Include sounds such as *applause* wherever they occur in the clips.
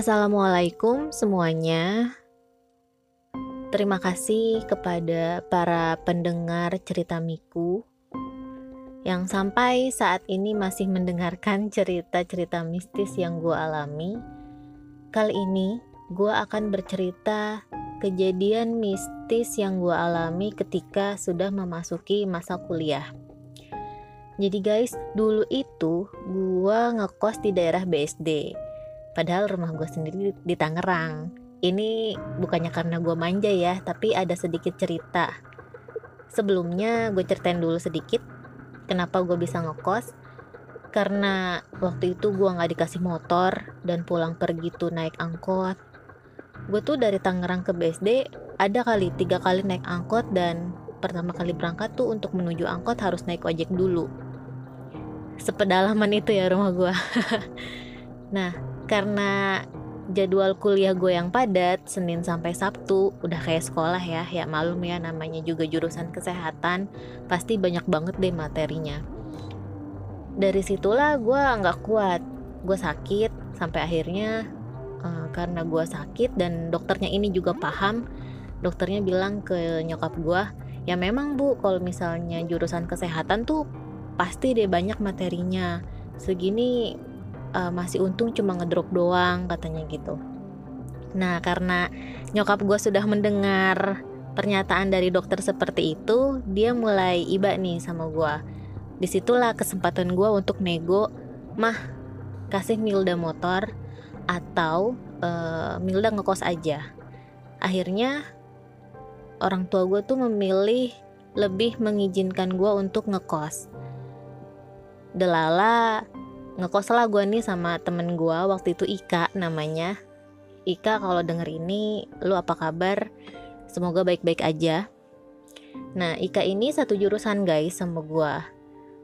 Assalamualaikum semuanya. Terima kasih kepada para pendengar cerita Miku yang sampai saat ini masih mendengarkan cerita-cerita mistis yang gue alami. Kali ini gue akan bercerita kejadian mistis yang gue alami ketika sudah memasuki masa kuliah. Jadi guys, dulu itu gue ngekos di daerah BSD Padahal rumah gue sendiri di Tangerang. Ini bukannya karena gue manja ya, tapi ada sedikit cerita. Sebelumnya gue ceritain dulu sedikit kenapa gue bisa ngekos. Karena waktu itu gue gak dikasih motor dan pulang pergi tuh naik angkot. Gue tuh dari Tangerang ke BSD ada kali tiga kali naik angkot dan pertama kali berangkat tuh untuk menuju angkot harus naik ojek dulu. Sepedalaman itu ya rumah gue. *laughs* nah, karena jadwal kuliah gue yang padat Senin sampai Sabtu udah kayak sekolah ya. Ya malum ya namanya juga jurusan kesehatan pasti banyak banget deh materinya. Dari situlah gue nggak kuat. Gue sakit sampai akhirnya uh, karena gue sakit dan dokternya ini juga paham dokternya bilang ke nyokap gue ya memang bu kalau misalnya jurusan kesehatan tuh pasti deh banyak materinya. Segini uh, masih untung cuma ngedrop doang katanya gitu. Nah karena nyokap gue sudah mendengar pernyataan dari dokter seperti itu dia mulai iba nih sama gue di situlah kesempatan gue untuk nego mah kasih Milda motor atau uh, Milda ngekos aja. Akhirnya orang tua gue tuh memilih lebih mengizinkan gue untuk ngekos. Delala ngekos lah gue nih sama temen gue waktu itu Ika namanya. Ika kalau denger ini lu apa kabar? Semoga baik-baik aja. Nah Ika ini satu jurusan guys sama gue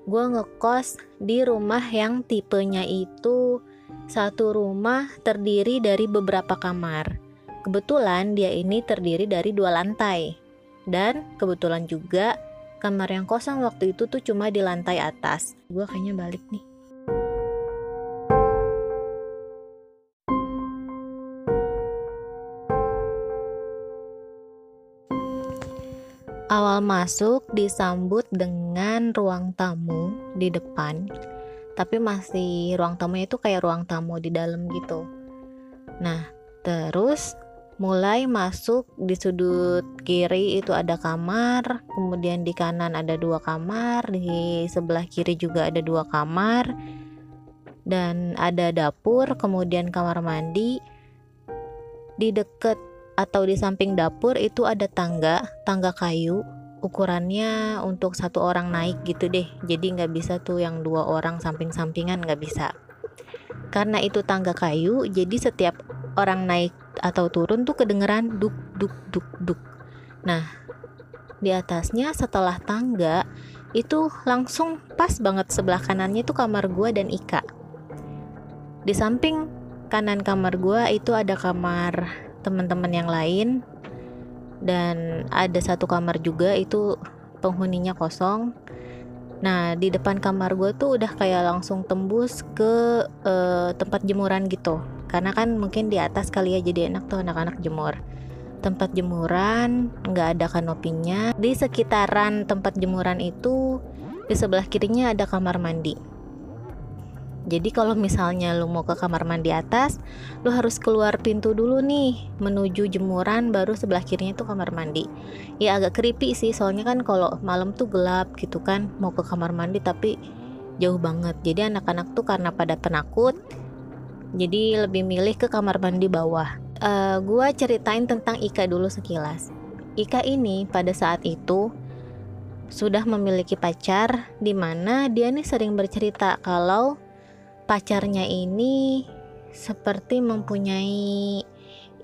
gue ngekos di rumah yang tipenya itu satu rumah terdiri dari beberapa kamar. Kebetulan dia ini terdiri dari dua lantai. Dan kebetulan juga kamar yang kosong waktu itu tuh cuma di lantai atas. Gue kayaknya balik nih Awal masuk disambut dengan ruang tamu di depan, tapi masih ruang tamunya itu kayak ruang tamu di dalam gitu. Nah, terus mulai masuk di sudut kiri itu ada kamar, kemudian di kanan ada dua kamar, di sebelah kiri juga ada dua kamar, dan ada dapur, kemudian kamar mandi. Di deket atau di samping dapur itu ada tangga, tangga kayu. Ukurannya untuk satu orang naik gitu deh. Jadi nggak bisa tuh yang dua orang samping-sampingan nggak bisa. Karena itu tangga kayu, jadi setiap orang naik atau turun tuh kedengeran duk duk duk duk. Nah, di atasnya setelah tangga itu langsung pas banget sebelah kanannya itu kamar gua dan Ika. Di samping kanan kamar gua itu ada kamar teman-teman yang lain dan ada satu kamar juga itu penghuninya kosong. Nah di depan kamar gue tuh udah kayak langsung tembus ke uh, tempat jemuran gitu. Karena kan mungkin di atas kali ya jadi enak tuh anak-anak jemur. Tempat jemuran nggak ada kanopinya. Di sekitaran tempat jemuran itu di sebelah kirinya ada kamar mandi jadi kalau misalnya lu mau ke kamar mandi atas, lu harus keluar pintu dulu nih menuju jemuran baru sebelah kirinya itu kamar mandi. Ya agak creepy sih soalnya kan kalau malam tuh gelap gitu kan mau ke kamar mandi tapi jauh banget. Jadi anak-anak tuh karena pada penakut jadi lebih milih ke kamar mandi bawah. Uh, gua ceritain tentang Ika dulu sekilas. Ika ini pada saat itu sudah memiliki pacar di mana dia nih sering bercerita kalau pacarnya ini seperti mempunyai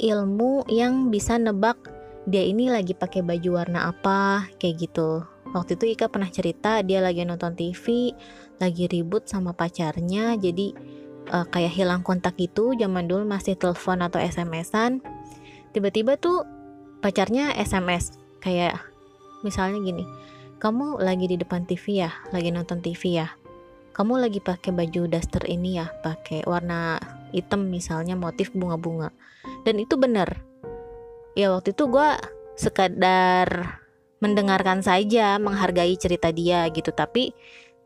ilmu yang bisa nebak dia ini lagi pakai baju warna apa kayak gitu. Waktu itu Ika pernah cerita dia lagi nonton TV, lagi ribut sama pacarnya, jadi uh, kayak hilang kontak gitu. Zaman dulu masih telepon atau SMS-an. Tiba-tiba tuh pacarnya SMS kayak misalnya gini, kamu lagi di depan TV ya, lagi nonton TV ya kamu lagi pakai baju daster ini ya pakai warna hitam misalnya motif bunga-bunga. Dan itu benar. Ya waktu itu gue sekadar mendengarkan saja menghargai cerita dia gitu tapi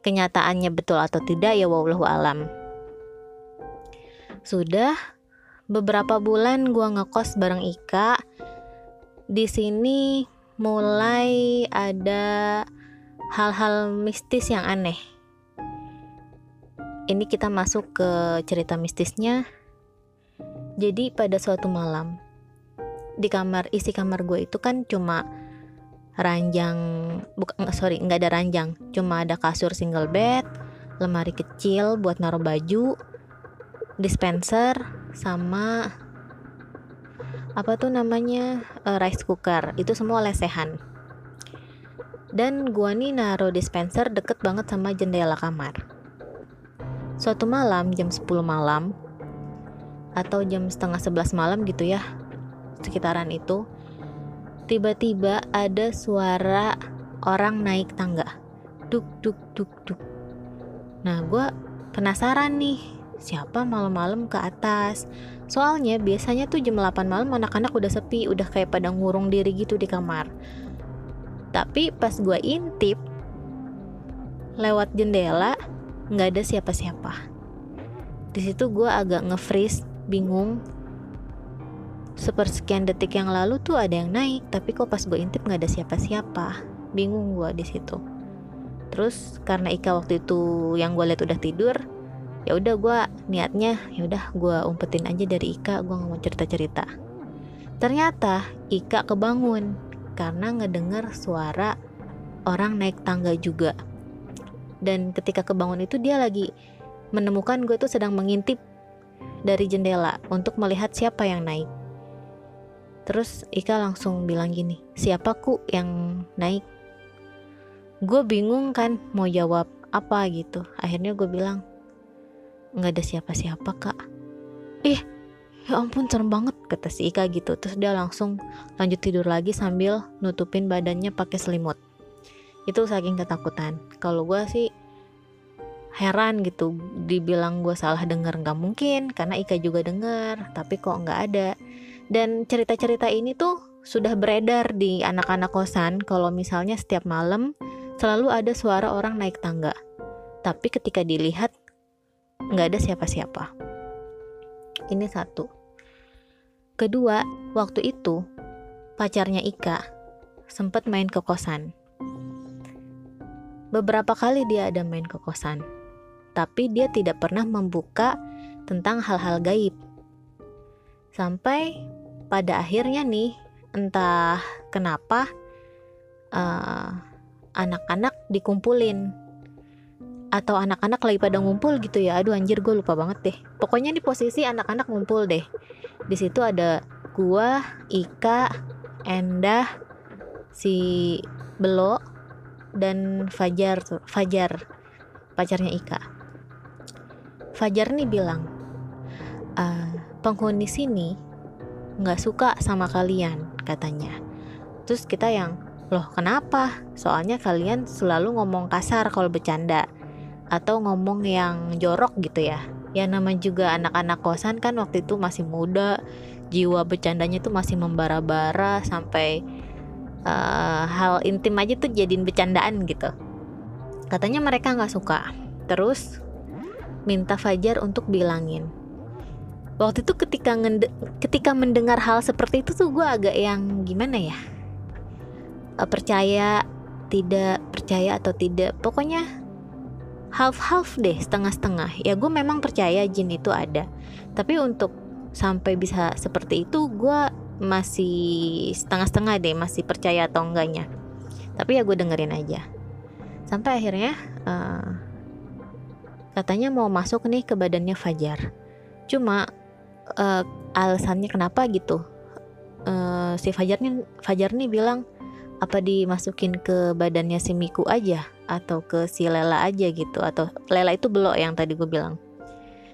kenyataannya betul atau tidak ya wallahu alam. Sudah beberapa bulan gue ngekos bareng Ika. Di sini mulai ada hal-hal mistis yang aneh ini kita masuk ke cerita mistisnya. Jadi pada suatu malam di kamar isi kamar gue itu kan cuma ranjang bukan sorry nggak ada ranjang. Cuma ada kasur single bed lemari kecil buat naruh baju dispenser sama apa tuh namanya? Uh, rice cooker. Itu semua lesehan. Dan gua nih naruh dispenser deket banget sama jendela kamar Suatu malam jam 10 malam atau jam setengah 11 malam gitu ya sekitaran itu tiba-tiba ada suara orang naik tangga. Duk duk duk duk. Nah gue penasaran nih siapa malam-malam ke atas? Soalnya biasanya tuh jam 8 malam anak-anak udah sepi udah kayak pada ngurung diri gitu di kamar. Tapi pas gue intip lewat jendela nggak ada siapa-siapa. Di situ gue agak nge-freeze bingung. Sepersekian detik yang lalu tuh ada yang naik tapi kok pas gue intip nggak ada siapa-siapa? Bingung gue di situ. Terus karena Ika waktu itu yang gue lihat udah tidur ya udah gue niatnya ya udah gue umpetin aja dari Ika gue nggak mau cerita cerita ternyata Ika kebangun karena ngedenger suara orang naik tangga juga dan ketika kebangun itu dia lagi menemukan gue tuh sedang mengintip dari jendela untuk melihat siapa yang naik. Terus Ika langsung bilang gini, siapa ku yang naik? Gue bingung kan mau jawab apa gitu. Akhirnya gue bilang, nggak ada siapa-siapa kak. Ih, ya ampun serem banget kata si Ika gitu. Terus dia langsung lanjut tidur lagi sambil nutupin badannya pakai selimut itu saking ketakutan. Kalau gue sih heran gitu dibilang gue salah denger nggak mungkin karena Ika juga denger tapi kok nggak ada. Dan cerita-cerita ini tuh sudah beredar di anak-anak kosan kalau misalnya setiap malam selalu ada suara orang naik tangga. Tapi ketika dilihat nggak ada siapa-siapa. Ini satu. Kedua waktu itu pacarnya Ika sempat main ke kosan Beberapa kali dia ada main ke kosan, tapi dia tidak pernah membuka tentang hal-hal gaib. Sampai pada akhirnya nih, entah kenapa eh, anak-anak dikumpulin atau anak-anak lagi pada ngumpul gitu ya. Aduh anjir gue lupa banget deh. Pokoknya di posisi anak-anak ngumpul deh. Di situ ada gua, Ika, Endah, si Belo, dan Fajar Fajar. Pacarnya Ika. Fajar nih bilang e, penghuni sini nggak suka sama kalian katanya. Terus kita yang loh kenapa? Soalnya kalian selalu ngomong kasar kalau bercanda. Atau ngomong yang jorok gitu ya. Ya nama juga anak-anak kosan kan waktu itu masih muda. Jiwa bercandanya tuh masih membara-bara sampai uh, hal intim aja tuh jadiin bercandaan gitu. Katanya mereka nggak suka. Terus minta Fajar untuk bilangin. Waktu itu ketika ketika mendengar hal seperti itu tuh gue agak yang gimana ya? Uh, percaya tidak percaya atau tidak. Pokoknya half half deh setengah setengah ya gue memang percaya jin itu ada. Tapi untuk sampai bisa seperti itu gue masih setengah-setengah deh masih percaya atau enggaknya. Tapi ya gue dengerin aja. Sampai akhirnya uh, katanya mau masuk nih ke badannya Fajar. Cuma uh, alasannya kenapa gitu? Uh, si Fajar nih Fajar nih bilang apa dimasukin ke badannya si Miku aja? Atau ke si Lela aja gitu? Atau Lela itu belok yang tadi gue bilang.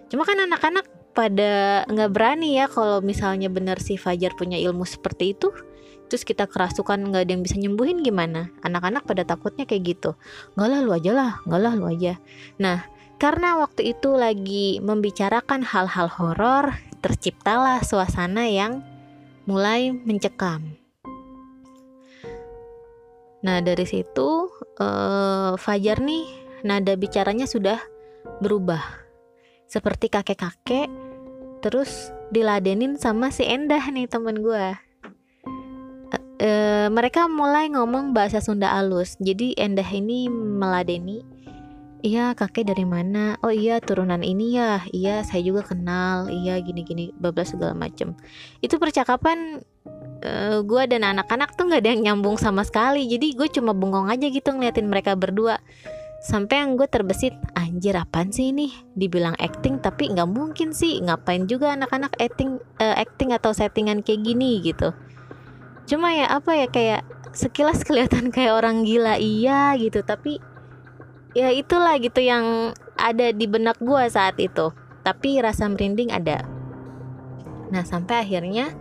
Cuma kan anak-anak pada nggak berani ya kalau misalnya benar si Fajar punya ilmu seperti itu. Terus kita kerasukan nggak ada yang bisa nyembuhin gimana? Anak-anak pada takutnya kayak gitu. Nggak lah lu aja lah. Nggak lah lu aja. Nah karena waktu itu lagi membicarakan hal-hal horor, terciptalah suasana yang mulai mencekam. Nah, dari situ uh, Fajar nih nada bicaranya sudah berubah. Seperti kakek-kakek terus diladenin sama si Endah nih temen gue. Uh, mereka mulai ngomong bahasa Sunda alus. Jadi Endah ini meladeni Iya kakek dari mana? Oh iya turunan ini ya. Iya saya juga kenal. Iya gini-gini bablas segala macem. Itu percakapan uh, eh, gue dan anak-anak tuh nggak ada yang nyambung sama sekali. Jadi gue cuma bengong aja gitu ngeliatin mereka berdua. Sampai yang gue terbesit, anjir apaan sih ini? Dibilang acting tapi nggak mungkin sih. Ngapain juga anak-anak acting uh, acting atau settingan kayak gini gitu. Cuma ya apa ya kayak sekilas *laughs* kelihatan kayak orang gila iya gitu tapi ya itulah gitu yang ada di benak gue saat itu tapi rasa merinding ada nah sampai akhirnya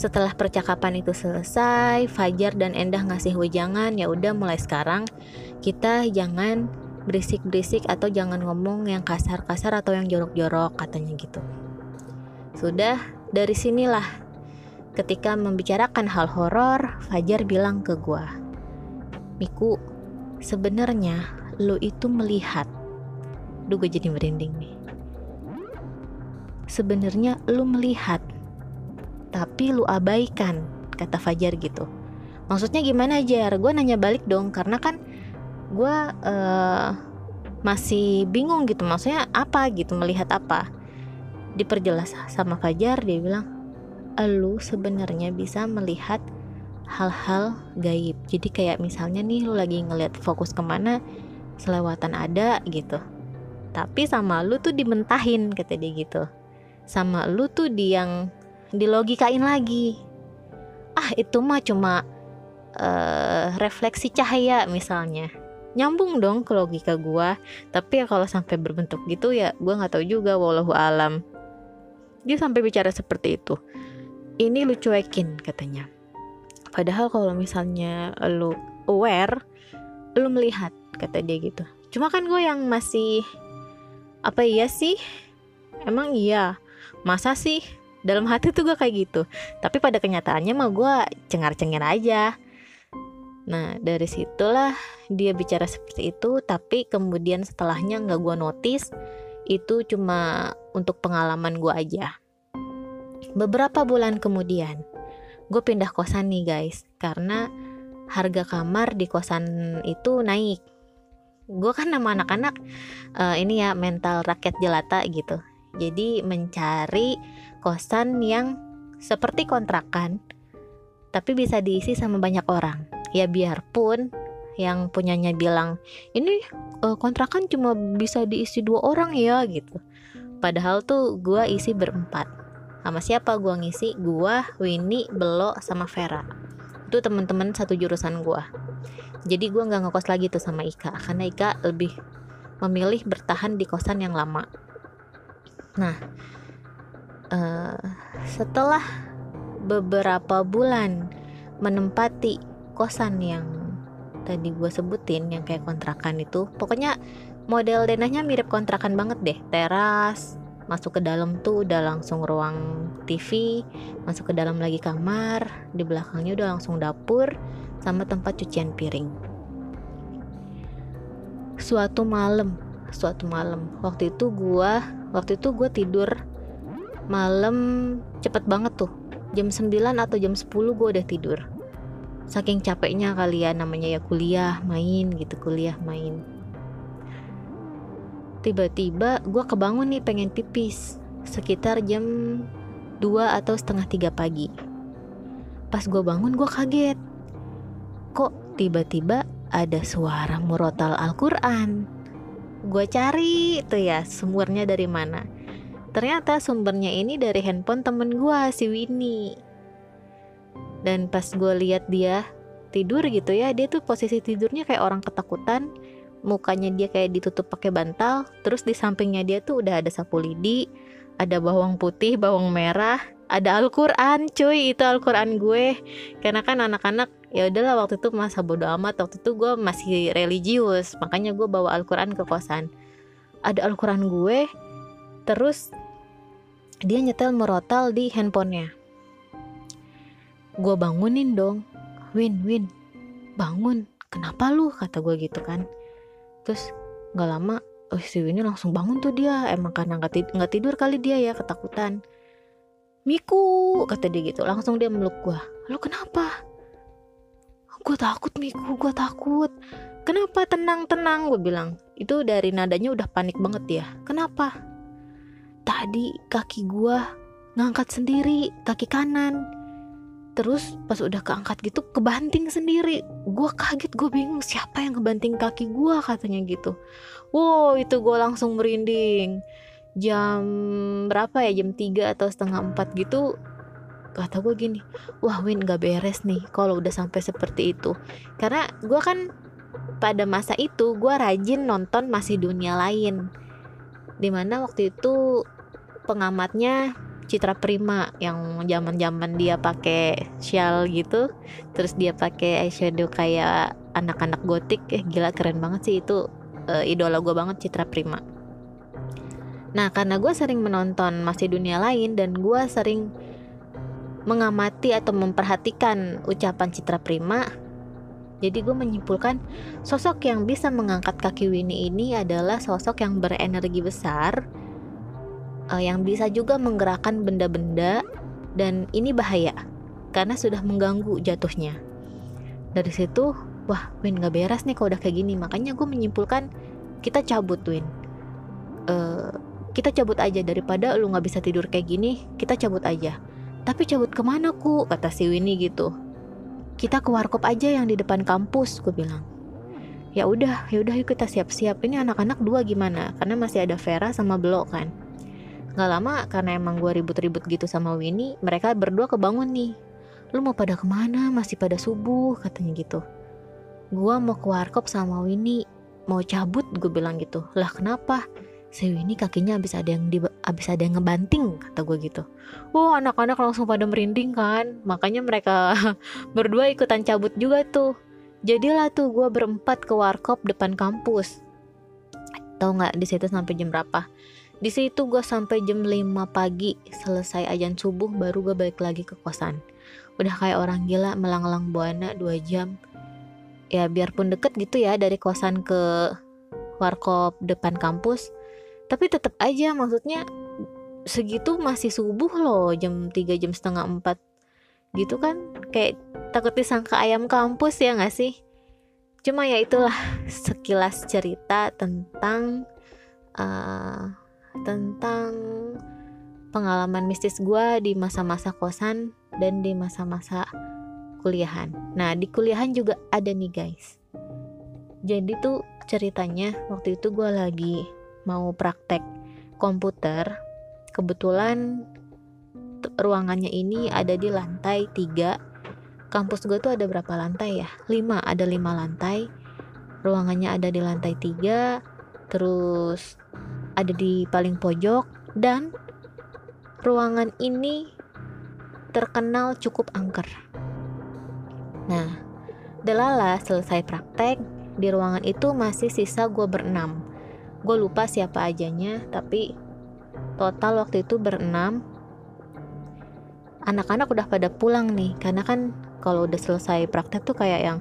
setelah percakapan itu selesai Fajar dan Endah ngasih wejangan ya udah mulai sekarang kita jangan berisik-berisik atau jangan ngomong yang kasar-kasar atau yang jorok-jorok katanya gitu. Sudah dari sinilah ketika membicarakan hal horor Fajar bilang ke gue Miku sebenarnya lo itu melihat. Duh gue jadi merinding nih. Sebenarnya lo melihat Tapi lo abaikan Kata Fajar gitu. Maksudnya gimana Jar? Gue nanya balik dong Karena kan gue uh, masih bingung gitu. Maksudnya apa gitu Melihat apa? Diperjelas sama Fajar Dia bilang Lu sebenarnya bisa melihat hal-hal gaib. Jadi kayak misalnya nih lu lagi ngeliat fokus ke mana selewatan ada gitu. Tapi sama lu tuh dimentahin kata dia gitu. Sama lu tuh di yang dilogikain lagi. Ah itu mah cuma uh, refleksi cahaya misalnya. Nyambung dong ke logika gua tapi ya kalau sampai berbentuk gitu ya gua nggak tahu juga wallahu alam. Dia sampai bicara seperti itu. Ini lu cuekin katanya. Padahal kalau misalnya lu aware lu melihat kata dia gitu. Cuma kan gue yang masih apa iya sih? Emang iya? Masa sih dalam hati tuh gue kayak gitu. Tapi pada kenyataannya mah gue cengar-cengir aja. Nah dari situlah dia bicara seperti itu tapi kemudian setelahnya nggak gue notice itu cuma untuk pengalaman gue aja. Beberapa bulan kemudian gue pindah kosan nih guys karena harga kamar di kosan itu naik. Gue kan nama anak-anak uh, ini ya mental rakyat jelata gitu. Jadi mencari kosan yang seperti kontrakan tapi bisa diisi sama banyak orang. Ya biarpun yang punyanya bilang ini uh, kontrakan cuma bisa diisi dua orang ya gitu. Padahal tuh gue isi berempat. Sama siapa gue ngisi? Gue Winnie Belo sama Vera. Itu teman-teman satu jurusan gue jadi gue nggak ngekos lagi tuh sama Ika karena Ika lebih memilih bertahan di kosan yang lama. Nah uh, setelah beberapa bulan menempati kosan yang tadi gue sebutin yang kayak kontrakan itu pokoknya model denahnya mirip kontrakan banget deh teras masuk ke dalam tuh udah langsung ruang TV masuk ke dalam lagi kamar di belakangnya udah langsung dapur sama tempat cucian piring. Suatu malam, suatu malam, waktu itu gua, waktu itu gua tidur malam cepet banget tuh. Jam 9 atau jam 10 gua udah tidur. Saking capeknya kali ya namanya ya kuliah, main gitu, kuliah, main. Tiba-tiba gua kebangun nih pengen pipis sekitar jam 2 atau setengah 3 pagi. Pas gue bangun gue kaget kok tiba-tiba ada suara murotal Al-Quran. Gue cari tuh ya sumbernya dari mana. Ternyata sumbernya ini dari handphone temen gue si Winnie. Dan pas gue lihat dia tidur gitu ya, dia tuh posisi tidurnya kayak orang ketakutan. Mukanya dia kayak ditutup pakai bantal, terus di sampingnya dia tuh udah ada sapu lidi, ada bawang putih, bawang merah, ada Al-Quran cuy itu Al-Quran gue karena kan anak-anak ya udahlah waktu itu masa bodo amat waktu itu gue masih religius makanya gue bawa Al-Quran ke kosan ada Al-Quran gue terus dia nyetel merotal di handphonenya. Gue bangunin dong. Win Win bangun. Kenapa lu? Kata gue gitu kan. Terus nggak lama oh si Winnie langsung bangun tuh dia. Emang karena nggak tid tidur kali dia ya ketakutan. Miku kata dia gitu. Langsung dia meluk gue lu kenapa? Gue takut Miku gue takut. Kenapa? Tenang tenang gue bilang. Itu dari nadanya udah panik banget ya. Kenapa tadi kaki gue ngangkat sendiri kaki kanan. Terus pas udah keangkat gitu kebanting sendiri. Gue kaget gue bingung siapa yang kebanting kaki gue katanya gitu. Wow itu gue langsung merinding. Jam berapa ya? Jam 3 atau setengah 4 gitu kata gue gini wah Win gak beres nih kalau udah sampai seperti itu. Karena gue kan pada masa itu gue rajin nonton masih dunia lain. Di mana waktu itu pengamatnya Citra Prima yang zaman-zaman dia pakai shawl gitu. Terus dia pakai eyeshadow kayak anak-anak gotik. Eh gila keren banget sih. Itu uh, idola gue banget Citra Prima. Nah karena gue sering menonton masih dunia lain dan gue sering mengamati atau memperhatikan ucapan Citra Prima jadi gue menyimpulkan sosok yang bisa mengangkat kaki Winnie ini adalah sosok yang berenergi besar uh, yang bisa juga menggerakkan benda-benda dan ini bahaya karena sudah mengganggu jatuhnya. Dari situ, wah Win gak beres nih kalau udah kayak gini. Makanya gue menyimpulkan kita cabut Win. Uh, kita cabut aja daripada lu nggak bisa tidur kayak gini, kita cabut aja. Tapi cabut ke mana ku? Kata si Winnie gitu. Kita ke warkop aja yang di depan kampus, gue bilang. Ya udah, ya udah yuk kita siap-siap. Ini anak-anak dua gimana? Karena masih ada Vera sama Belo kan Gak lama karena emang gue ribut-ribut gitu sama Winnie, mereka berdua kebangun nih. Lu mau pada ke mana? Masih pada subuh katanya gitu. Gue mau ke warkop sama Winnie, mau cabut gue bilang gitu. Lah kenapa? Si Winnie kakinya abis ada yang di, abis ada yang ngebanting kata gue gitu. Wow anak-anak langsung pada merinding kan. Makanya mereka *laughs* berdua ikutan cabut juga tuh. Jadilah tuh gue berempat ke warkop depan kampus. Tahu nggak di situ sampai jam berapa? Di situ gue sampai jam 5 pagi selesai ajan subuh baru gue balik lagi ke kosan. Udah kayak orang gila melang-lang buana 2 jam. Ya biarpun deket gitu ya dari kosan ke warkop depan kampus. Tapi tetap aja maksudnya segitu masih subuh loh jam 3 jam setengah 4 gitu kan kayak takut disangka ayam kampus ya gak sih cuma ya itulah sekilas cerita tentang uh, tentang pengalaman mistis gue di masa-masa kosan dan di masa-masa kuliahan. Nah, di kuliahan juga ada nih guys. Jadi tuh ceritanya waktu itu gue lagi mau praktek komputer. Kebetulan ruangannya ini ada di lantai 3. Kampus gue tuh ada berapa lantai ya? 5, ada 5 lantai. Ruangannya ada di lantai 3. Terus ada di paling pojok dan ruangan ini terkenal cukup angker. Nah, delala selesai praktek, di ruangan itu masih sisa gue berenam. Gue lupa siapa ajanya, tapi total waktu itu berenam. Anak-anak udah pada pulang nih, karena kan kalau udah selesai praktek tuh kayak yang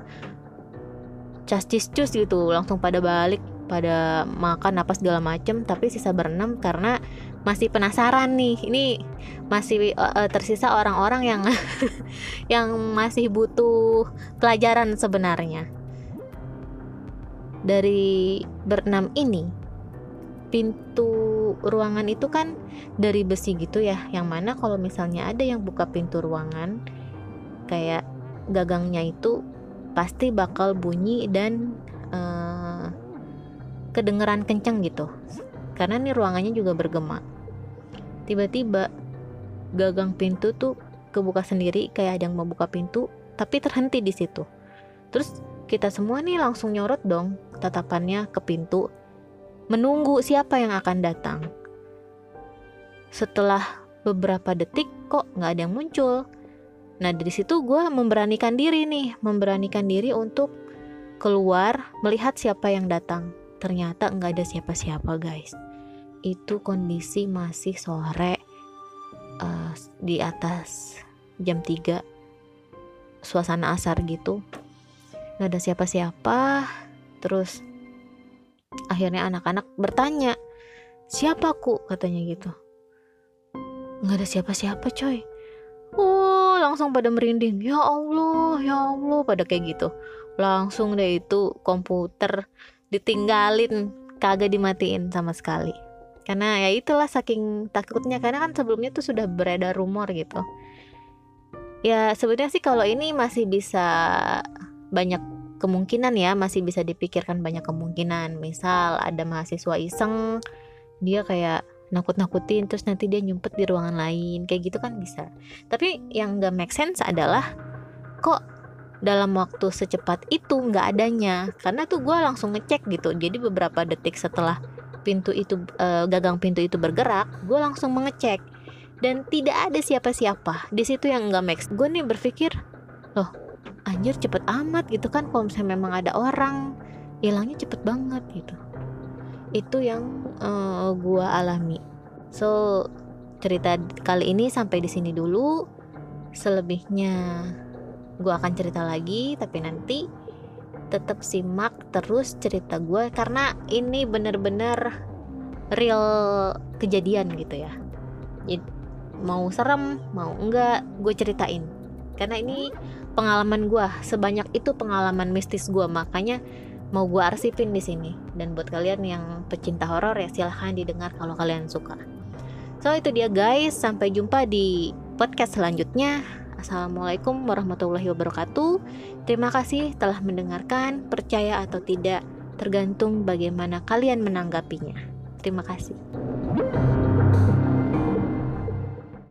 cas cus gitu, langsung pada balik pada makan apa segala macem tapi sisa berenam karena masih penasaran nih. Ini masih uh, tersisa orang-orang yang *laughs* yang masih butuh pelajaran sebenarnya. Dari berenam ini pintu ruangan itu kan dari besi gitu ya yang mana kalau misalnya ada yang buka pintu ruangan kayak gagangnya itu pasti bakal bunyi dan uh, kedengeran kenceng gitu. Karena nih ruangannya juga bergema. Tiba-tiba gagang pintu tuh kebuka sendiri kayak ada yang mau buka pintu tapi terhenti di situ. Terus kita semua nih langsung nyorot dong tatapannya ke pintu menunggu siapa yang akan datang. Setelah beberapa detik kok nggak ada yang muncul? Nah dari situ gue memberanikan diri nih memberanikan diri untuk keluar melihat siapa yang datang ternyata nggak ada siapa-siapa guys. Itu kondisi masih sore uh, di atas jam 3 suasana asar gitu. Nggak ada siapa-siapa. Terus akhirnya anak-anak bertanya siapa ku katanya gitu. Nggak ada siapa-siapa coy. Oh langsung pada merinding. Ya Allah ya Allah pada kayak gitu. Langsung deh itu komputer ditinggalin kagak dimatiin sama sekali. Karena ya itulah saking takutnya karena kan sebelumnya tuh sudah beredar rumor gitu. Ya sebenarnya sih kalau ini masih bisa banyak kemungkinan ya masih bisa dipikirkan banyak kemungkinan. Misal ada mahasiswa iseng dia kayak nakut-nakutin terus nanti dia nyumpet di ruangan lain kayak gitu kan bisa. Tapi yang gak make sense adalah kok dalam waktu secepat itu nggak adanya. Karena tuh gue langsung ngecek gitu. Jadi beberapa detik setelah pintu itu uh, gagang pintu itu bergerak gue langsung mengecek. Dan tidak ada siapa-siapa. Di situ yang nggak make gue nih berpikir loh anjir cepet amat gitu kan kalau misalnya memang ada orang. Hilangnya cepet banget gitu. Itu yang uh, gue alami. So cerita kali ini sampai di sini dulu. Selebihnya gue akan cerita lagi tapi nanti tetap simak terus cerita gue karena ini bener-bener real kejadian gitu ya. Mau serem mau enggak gue ceritain. Karena ini pengalaman gue sebanyak itu pengalaman mistis gue makanya mau gue arsipin di sini. Dan buat kalian yang pecinta horor ya silahkan didengar kalau kalian suka. So itu dia guys sampai jumpa di podcast selanjutnya Assalamualaikum warahmatullahi wabarakatuh. Terima kasih telah mendengarkan. Percaya atau tidak, tergantung bagaimana kalian menanggapinya. Terima kasih.